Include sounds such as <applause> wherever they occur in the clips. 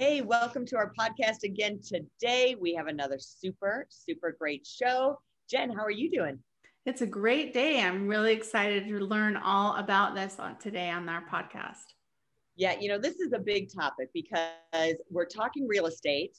Hey, welcome to our podcast again today. We have another super, super great show. Jen, how are you doing? It's a great day. I'm really excited to learn all about this on today on our podcast. Yeah, you know, this is a big topic because we're talking real estate.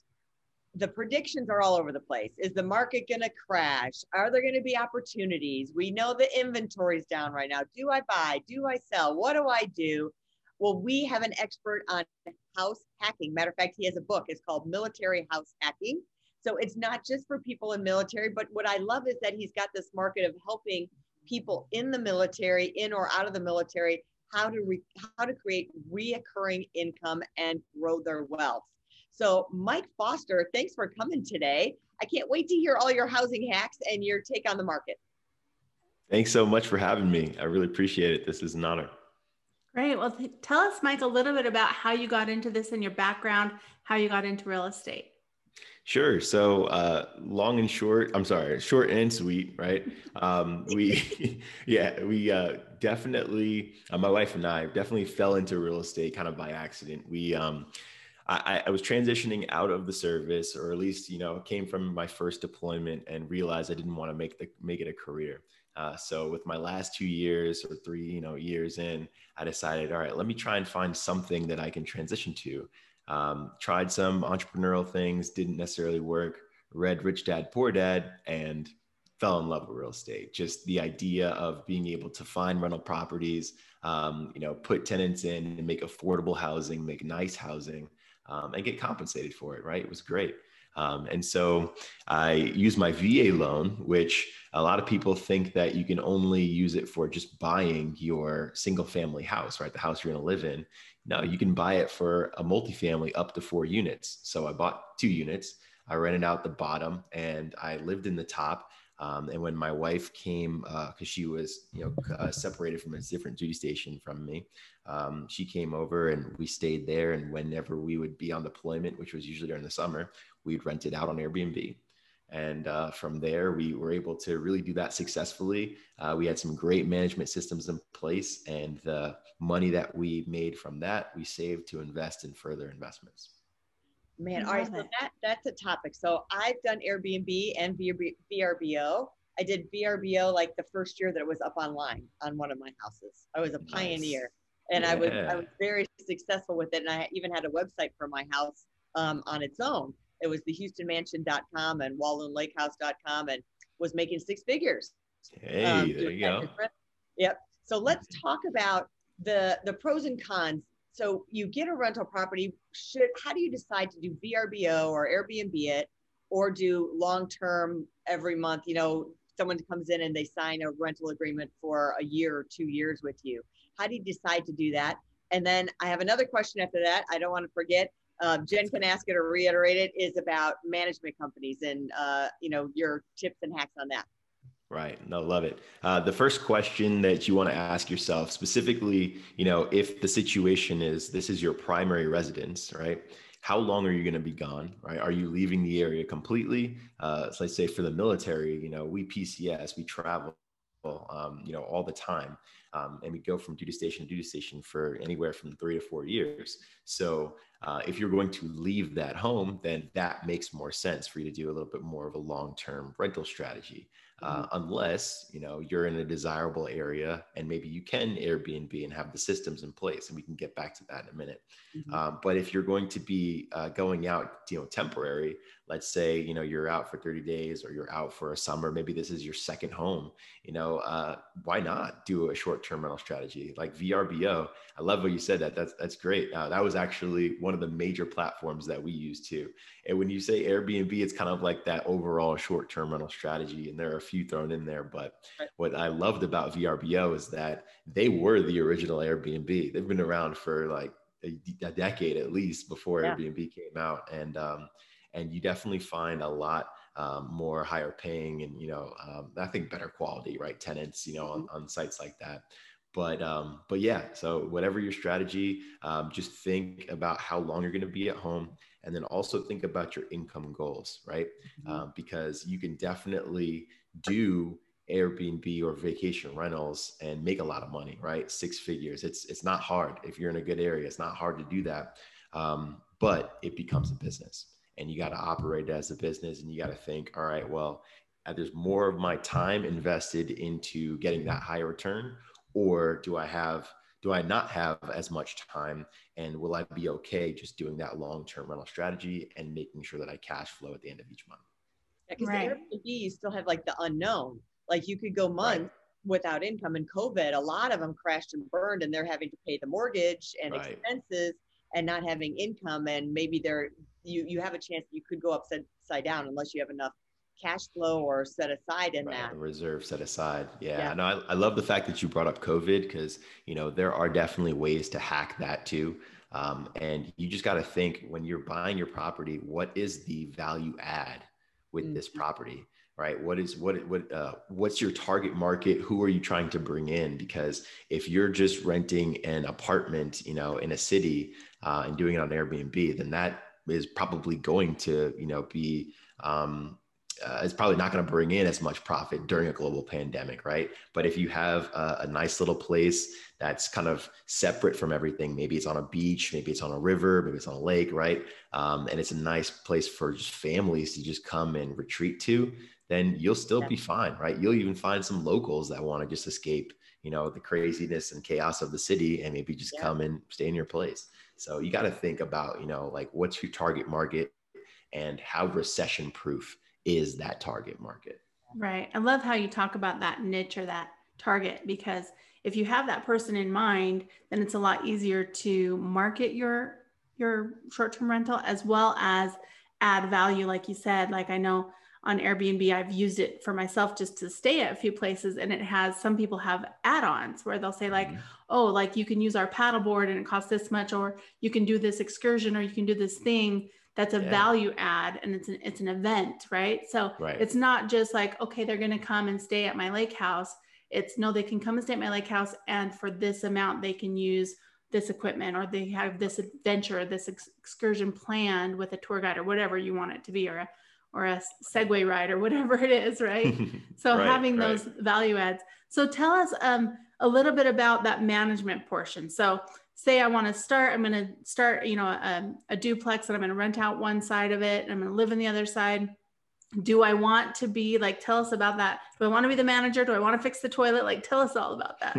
The predictions are all over the place. Is the market going to crash? Are there going to be opportunities? We know the inventory is down right now. Do I buy? Do I sell? What do I do? Well, we have an expert on house hacking. Matter of fact, he has a book. It's called Military House Hacking. So it's not just for people in military, but what I love is that he's got this market of helping people in the military, in or out of the military, how to re- how to create reoccurring income and grow their wealth. So, Mike Foster, thanks for coming today. I can't wait to hear all your housing hacks and your take on the market. Thanks so much for having me. I really appreciate it. This is an honor. Great. Well, th- tell us, Mike, a little bit about how you got into this and your background, how you got into real estate. Sure. So, uh, long and short, I'm sorry, short and sweet, right? <laughs> Um, we, <laughs> yeah, we uh, definitely, uh, my wife and I definitely fell into real estate kind of by accident. We, um, I, I, was transitioning out of the service, or at least, you know, came from my first deployment and realized I didn't want to make the make it a career. Uh, so with my last two years or three, you know, years in, I decided, all right, let me try and find something that I can transition to. Um, tried some entrepreneurial things, didn't necessarily work. Read Rich Dad Poor Dad and fell in love with real estate. Just the idea of being able to find rental properties, um, you know, put tenants in and make affordable housing, make nice housing, um, and get compensated for it. Right? It was great. Um, and so I use my VA loan, which a lot of people think that you can only use it for just buying your single family house, right? The house you're going to live in. No, you can buy it for a multifamily up to four units. So I bought two units. I rented out the bottom and I lived in the top. Um, and when my wife came, because uh, she was, you know, uh, separated from a different duty station from me, um, she came over and we stayed there. And whenever we would be on deployment, which was usually during the summer, we'd rent it out on Airbnb. And uh, from there, we were able to really do that successfully. Uh, we had some great management systems in place, and the money that we made from that, we saved to invest in further investments. Man, all right, so that, that's a topic. So I've done Airbnb and VRBO. I did VRBO like the first year that it was up online on one of my houses. I was a pioneer, nice. and yeah. I was I was very successful with it, and I even had a website for my house um, on its own it was the HoustonMansion.com and WalloonLakeHouse.com and was making six figures. Hey, um, there you go. Yep. So let's talk about the the pros and cons. So you get a rental property. Should how do you decide to do VRBO or Airbnb it, or do long term every month? You know, someone comes in and they sign a rental agreement for a year or two years with you. How do you decide to do that? And then I have another question after that. I don't want to forget um, Jen can ask it or reiterate it, is about management companies and uh, you know your tips and hacks on that. Right. No, love it. Uh, the first question that you want to ask yourself specifically, you know, if the situation is this is your primary residence, right? How long are you going to be gone? Right? Are you leaving the area completely? Uh, so let's say for the military, you know, we PCS, we travel, um, you know, all the time. Um, and we go from duty station to duty station for anywhere from three to four years. So uh, if you're going to leave that home, then that makes more sense for you to do a little bit more of a long-term rental strategy. Uh, mm-hmm. unless you know you're in a desirable area and maybe you can Airbnb and have the systems in place, and we can get back to that in a minute. Mm-hmm. Um, but if you're going to be uh, going out, you know, temporary, let's say you know you're out for 30 days or you're out for a summer, maybe this is your second home. You know, uh, why not do a short-term rental strategy like VRBO? I love what you said. That that's that's great. Uh, that was actually one of the major platforms that we use too. And when you say Airbnb, it's kind of like that overall short-term rental strategy, and there are a few thrown in there. But what I loved about VRBO is that they were the original Airbnb. They've been around for like a, a decade at least before Yeah. Airbnb came out, and um, and you definitely find a lot um, more higher paying and you know um, I think better quality right tenants you know on, on sites like that. But um, but yeah, so whatever your strategy, um, just think about how long you're going to be at home, and then also think about your income goals, right? Mhm. Um, because you can definitely do Airbnb or vacation rentals and make a lot of money, right? Six figures. It's it's not hard if you're in a good area. It's not hard to do that, um, but it becomes a business, and you got to operate it as a business, and you got to think, all right, well, uh, there's more of my time invested into getting that high return, or do I have do I not have as much time, and will I be okay just doing that long term rental strategy and making sure that I cash flow at the end of each month? Yeah, because Right. the Airbnb you still have like the unknown. Like you could go months without income. And COVID, a lot of them crashed and burned, and they're having to pay the mortgage and Right. expenses and not having income. And maybe they're you you have a chance that you could go upside down unless you have enough cash flow or set aside in Right, that. reserve set aside. Yeah, Yeah. no, I, I love the fact that you brought up COVID because you know there are definitely ways to hack that too. Um, and you just got to think when you're buying your property, what is the value add with this Mhm. property, right? What is what what uh, what's your target market? Who are you trying to bring in? Because if you're just renting an apartment, you know, in a city uh, and doing it on Airbnb, then that is probably going to you know be um, uh, it's probably not going to bring in as much profit during a global pandemic, right? But if you have a, a, nice little place that's kind of separate from everything, maybe it's on a beach, maybe it's on a river, maybe it's on a lake, right? Um, and it's a nice place for just families to just come and retreat to, then you'll still be fine, right? You'll even find some locals that want to just escape, you know, the craziness and chaos of the city and maybe just Yeah. come and stay in your place. So you got to think about, you know, like what's your target market and how recession proof is that target market. Right. I love how you talk about that niche or that target because if you have that person in mind, then it's a lot easier to market your your short-term rental as well as add value like you said. Like I know on Airbnb I've used it for myself just to stay at a few places and it has some people have add-ons where they'll say like, Mhm. "Oh, like you can use our paddleboard and it costs this much or you can do this excursion or you can do this thing." That's a Yeah. value add and it's an it's an event, right? So Right. it's not just like, okay, they're going to come and stay at my lake house. It's no, they can come and stay at my lake house, and for this amount, they can use this equipment, or they have this adventure, this ex- excursion planned with a tour guide, or whatever you want it to be, or a or a Segway ride, or whatever it is, right? <laughs> So Right, having right. those value adds. So tell us um, a little bit about that management portion. So say I want to start, I'm going to start, you know, a, a duplex and I'm going to rent out one side of it and I'm going to live in the other side. Do I want to be like, tell us about that. Do I want to be the manager? Do I want to fix the toilet? Like, tell us all about that.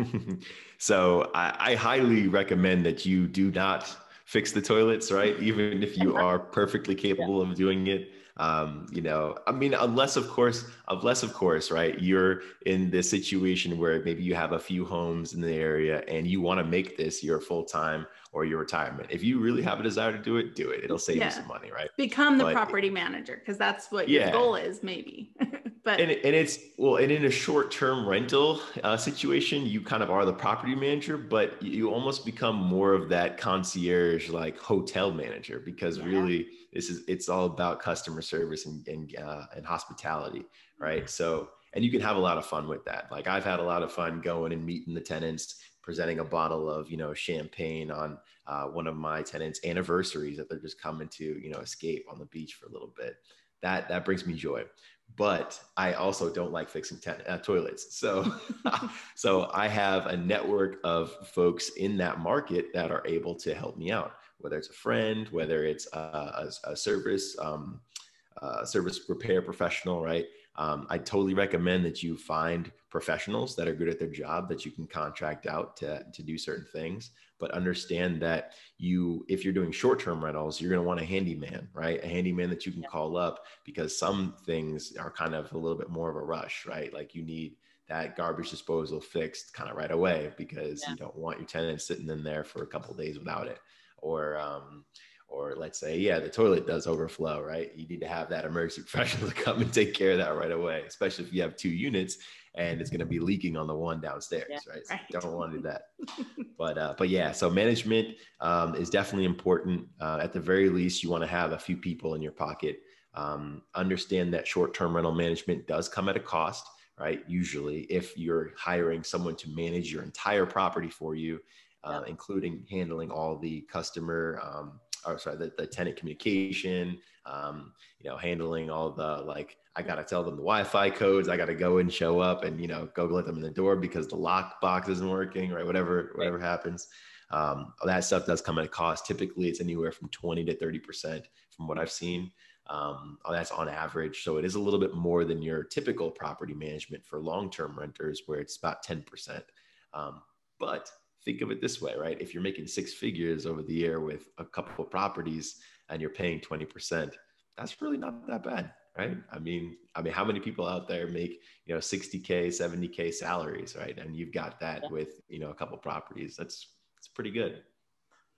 <laughs> so I, I highly recommend that you do not fix the toilets, right? Even if you <laughs> are perfectly capable of doing it. Um, you know, I mean, unless of course, unless of course, right, you're in this situation where maybe you have a few homes in the area and you want to make this your full time or your retirement. If you really have a desire to do it, do it. It'll save Yeah. you some money, right? Become the But- property manager because that's what your goal is, maybe. <laughs> but and, and it's well and in a short-term rental uh, situation you kind of are the property manager but you almost become more of that concierge like hotel manager because Yeah. really this is it's all about customer service and and, uh, and hospitality right? So and you can have a lot of fun with that. Like i've had a lot of fun going and meeting the tenants presenting a bottle of you know champagne on uh, one of my tenants anniversaries that they're just coming to you know escape on the beach for a little bit. That that brings me joy. But I also don't like fixing ten- uh, toilets. So, <laughs> so I have a network of folks in that market that are able to help me out, whether it's a friend, whether it's a, a, a service, um, uh, service repair professional, right? Um, I totally recommend that you find professionals that are good at their job that you can contract out to, to do certain things. But understand that you, if you're doing short term rentals, you're going to want a handyman, right? A handyman that you can call up because some things are kind of a little bit more of a rush, right? Like you need that garbage disposal fixed kind of right away because Yeah. you don't want your tenant sitting in there for a couple of days without it or um, or let's say, yeah, the toilet does overflow, right? You need to have that emergency <laughs> professional to come and take care of that right away, especially if you have two units and it's going to be leaking on the one downstairs, yeah, right? So right. don't want to do that. <laughs> but uh, but yeah, so management um, is definitely important. Uh, at the very least, you want to have a few people in your pocket. Um, understand that short-term rental management does come at a cost, right? Usually, if you're hiring someone to manage your entire property for you, uh, yeah. including handling all the customer um, or sorry, the, the tenant communication, um, you know, handling all the like, I got to tell them the Wi-Fi codes. I got to go and show up and, you know, go let them in the door because the lock box isn't working, right? Whatever, whatever right. happens. Um, that stuff does come at a cost. Typically it's anywhere from 20 to 30% from what I've seen. Um, that's on average. So it is a little bit more than your typical property management for long-term renters where it's about 10%. Um, but think of it this way, right? If you're making six figures over the year with a couple of properties and you're paying 20%, that's really not that bad, right? I mean, I mean, how many people out there make, you know, 60K, 70K salaries, right? And you've got that yeah. with, you know, a couple of properties. That's, it's pretty good.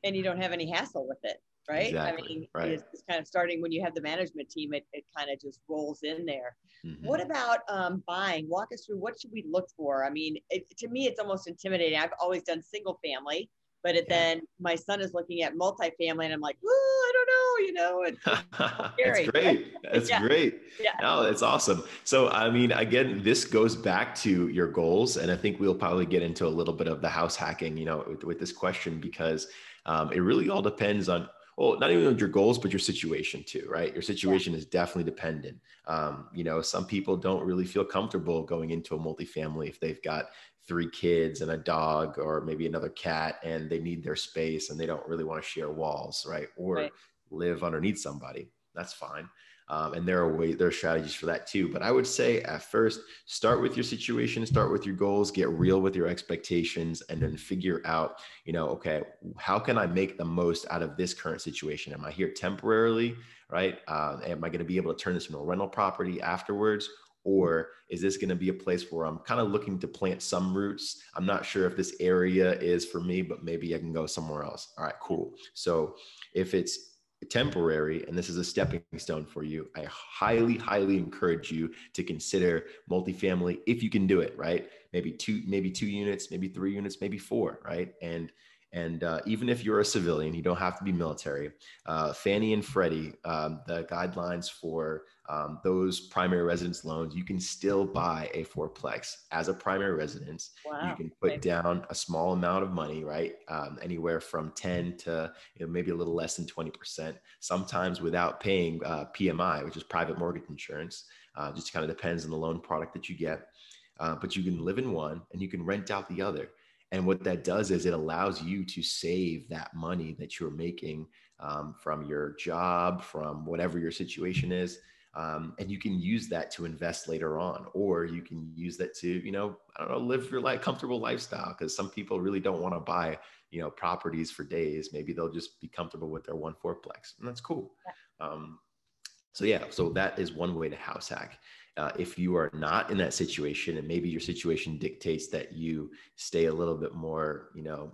And you don't have any hassle with it, right? Exactly. I mean, right. it's, it's kind of starting when you have the management team, it, it kind of just rolls in there. Mm-hmm. What about um, buying? Walk us through what should we look for? I mean, it, to me, it's almost intimidating. I've always done single family, but it, yeah. then my son is looking at multifamily, and I'm like, oh, I don't know, you know, it's, <laughs> That's great. <laughs> That's yeah. great. Yeah. No, it's awesome. So, I mean, again, this goes back to your goals, and I think we'll probably get into a little bit of the house hacking, you know, with, with this question because um, it really all depends on well, not even your goals, but your situation too, right? Your situation yeah. is definitely dependent. Um, you know, some people don't really feel comfortable going into a multifamily if they've got three kids and a dog or maybe another cat and they need their space and they don't really want to share walls, right? Or right. live underneath somebody. That's fine. Um, and there are ways, there are strategies for that too. But I would say at first, start with your situation, start with your goals, get real with your expectations, and then figure out, you know, okay, how can I make the most out of this current situation? Am I here temporarily, right? Uh, am I going to be able to turn this into a rental property afterwards? Or is this going to be a place where I'm kind of looking to plant some roots? I'm not sure if this area is for me, but maybe I can go somewhere else. All right, cool. So if it's temporary and this is a stepping stone for you, I highly, highly encourage you to consider multifamily if you can do it, right? Maybe two, maybe two units, maybe three units, maybe four, right? And and uh, even if you're a civilian, you don't have to be military. Uh, Fannie and Freddie, um, the guidelines for um, those primary residence loans, you can still buy a fourplex as a primary residence. Wow. You can put down a small amount of money, right? Um, anywhere from 10 to you know, maybe a little less than 20%, sometimes without paying uh, PMI, which is private mortgage insurance. Uh, just kind of depends on the loan product that you get. Uh, but you can live in one and you can rent out the other. And what that does is it allows you to save that money that you're making um, from your job, from whatever your situation is. Um, and you can use that to invest later on, or you can use that to, you know, I don't know, live your like comfortable lifestyle. Because some people really don't want to buy, you know, properties for days. Maybe they'll just be comfortable with their one fourplex, and that's cool. Um, so yeah, so that is one way to house hack. Uh, if you are not in that situation and maybe your situation dictates that you stay a little bit more you know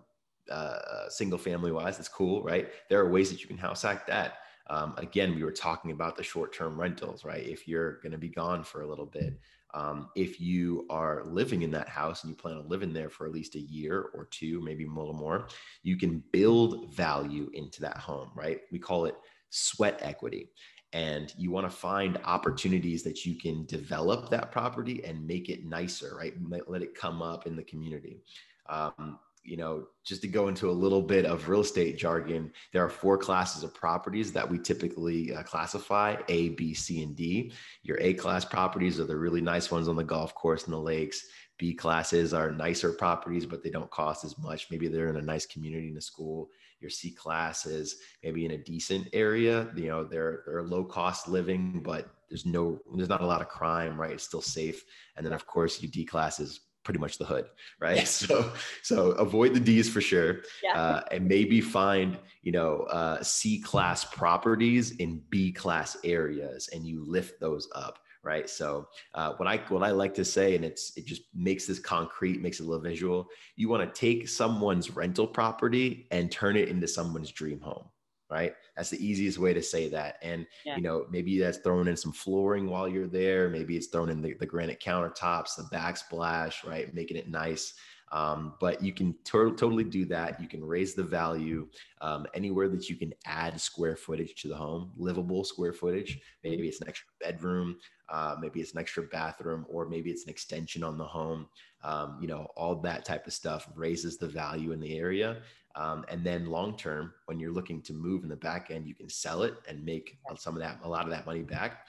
uh, single family wise that's cool right? There are ways that you can house hack that. Um, again we were talking about the short term rentals right? If you're going to be gone for a little bit um, if you are living in that house and you plan on living there for at least a year or two maybe a little more you can build value into that home right? We call it sweat equity and you want to find opportunities that you can develop that property and make it nicer, right? Let it come up in the community. Um, you know, just to go into a little bit of real estate jargon, there are four classes of properties that we typically uh, classify A, B, C, and D. Your A class properties are the really nice ones on the golf course and the lakes. B classes are nicer properties, but they don't cost as much. Maybe they're in a nice community in a school your C class is maybe in a decent area. You know, they're they're low cost living, but there's no there's not a lot of crime, right? It's still safe. And then of course your D class is pretty much the hood, right? Yeah. <laughs> So so avoid the D's for sure, yeah. uh, and maybe find you know uh, C class properties in B class areas, and you lift those up right? So uh, what I what I like to say, and it's it just makes this concrete, makes it a little visual. You want to take someone's rental property and turn it into someone's dream home, right? That's the easiest way to say that. And Yeah. you know, maybe that's thrown in some flooring while you're there. Maybe it's thrown in the, the granite countertops, the backsplash, right? Making it nice. Um, but you can to- totally do that. You can raise the value um, anywhere that you can add square footage to the home, livable square footage. Maybe it's an extra bedroom, uh, maybe it's an extra bathroom, or maybe it's an extension on the home. Um, you know, all that type of stuff raises the value in the area. Um, and then long term, when you're looking to move in the back end, you can sell it and make some of that, a lot of that money back,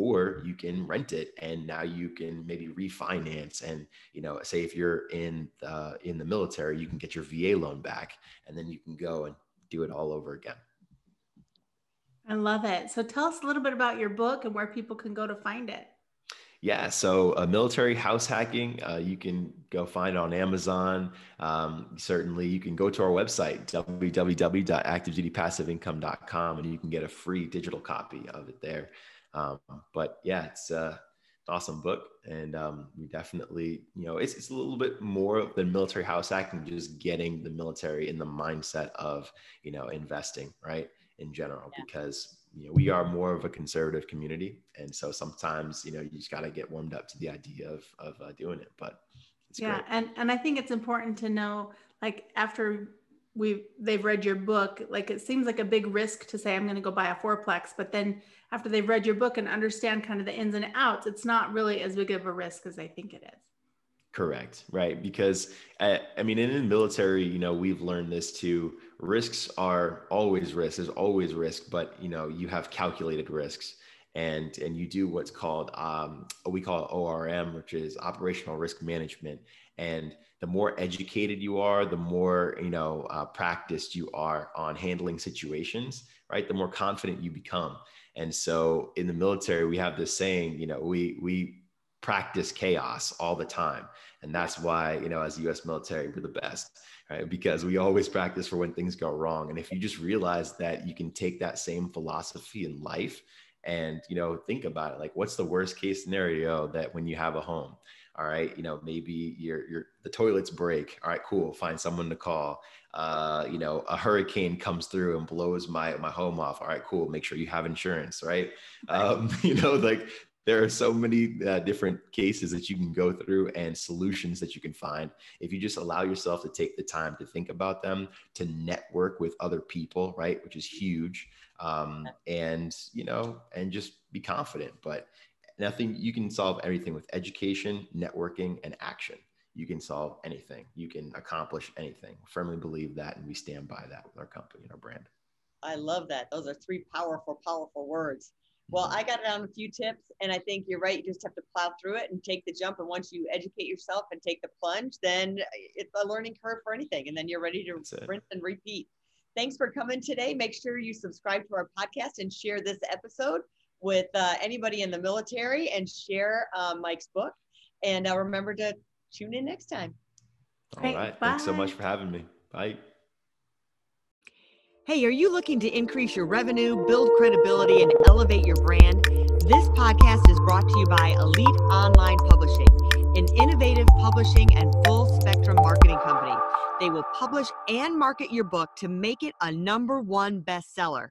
or you can rent it and now you can maybe refinance. And you know, say if you're in uh, in the military, you can get your VA loan back, and then you can go and do it all over again. I love it. So tell us a little bit about your book and where people can go to find it. Yeah, so uh, military house hacking, uh, you can go find it on Amazon. Um, certainly, you can go to our website, www.activedutypassiveincome.com, and you can get a free digital copy of it there. Um, but yeah, it's uh, an awesome book. And um, we definitely, you know, it's, it's a little bit more than military house hacking, just getting the military in the mindset of, you know, investing, right, in general, Yeah. because you know we are more of a conservative community and so sometimes you know you just got to get warmed up to the idea of of uh, doing it but it's yeah great and and i think it's important to know like after we they've read your book like it seems like a big risk to say i'm going to go buy a fourplex but then after they've read your book and understand kind of the ins and outs it's not really as big of a risk as they think it is. Correct right because uh, i mean in the military you know we've learned this too. Risks are always risks there's always risk but you know you have calculated risks. And and you do what's called um, we call it orm which is operational risk management. And the more educated you are the more you know uh, practiced you are on handling situations right? The more confident you become. And so in the military we have this saying you know we we practice chaos all the time. And that's why you know as us military we're the best right? Because we always practice for when things go wrong. And if you just realize that you can take that same philosophy in life and you know think about it like what's the worst case scenario that when you have a home all right you know maybe your your the toilets break. All right cool find someone to call. Uh you know a hurricane comes through and blows my my home off. All right cool make sure you have insurance right, um <laughs> you know like there are so many uh, different cases that you can go through and solutions that you can find. If you just allow yourself to take the time to think about them to network with other people right which is huge um, and you know and just be confident. But nothing you can solve everything with education networking and action you can solve anything you can accomplish anything firmly believe that and we stand by that with our company and our brand I love that. Those are three powerful, powerful words. Well, I got down a few tips, and I think you're right. You just have to plow through it and take the jump. And once you educate yourself and take the plunge, then it's a learning curve for anything. And then you're ready to That's it. rinse and repeat. Thanks for coming today. Make sure you subscribe to our podcast and share this episode with uh, anybody in the military and share uh, Mike's book. And uh, remember to tune in next time. All right. Right thanks so much for having me bye Hey, are you looking to increase your revenue, build credibility, and elevate your brand? This podcast is brought to you by Elite Online Publishing, an innovative publishing and full spectrum marketing company. They will publish and market your book to make it a number one bestseller.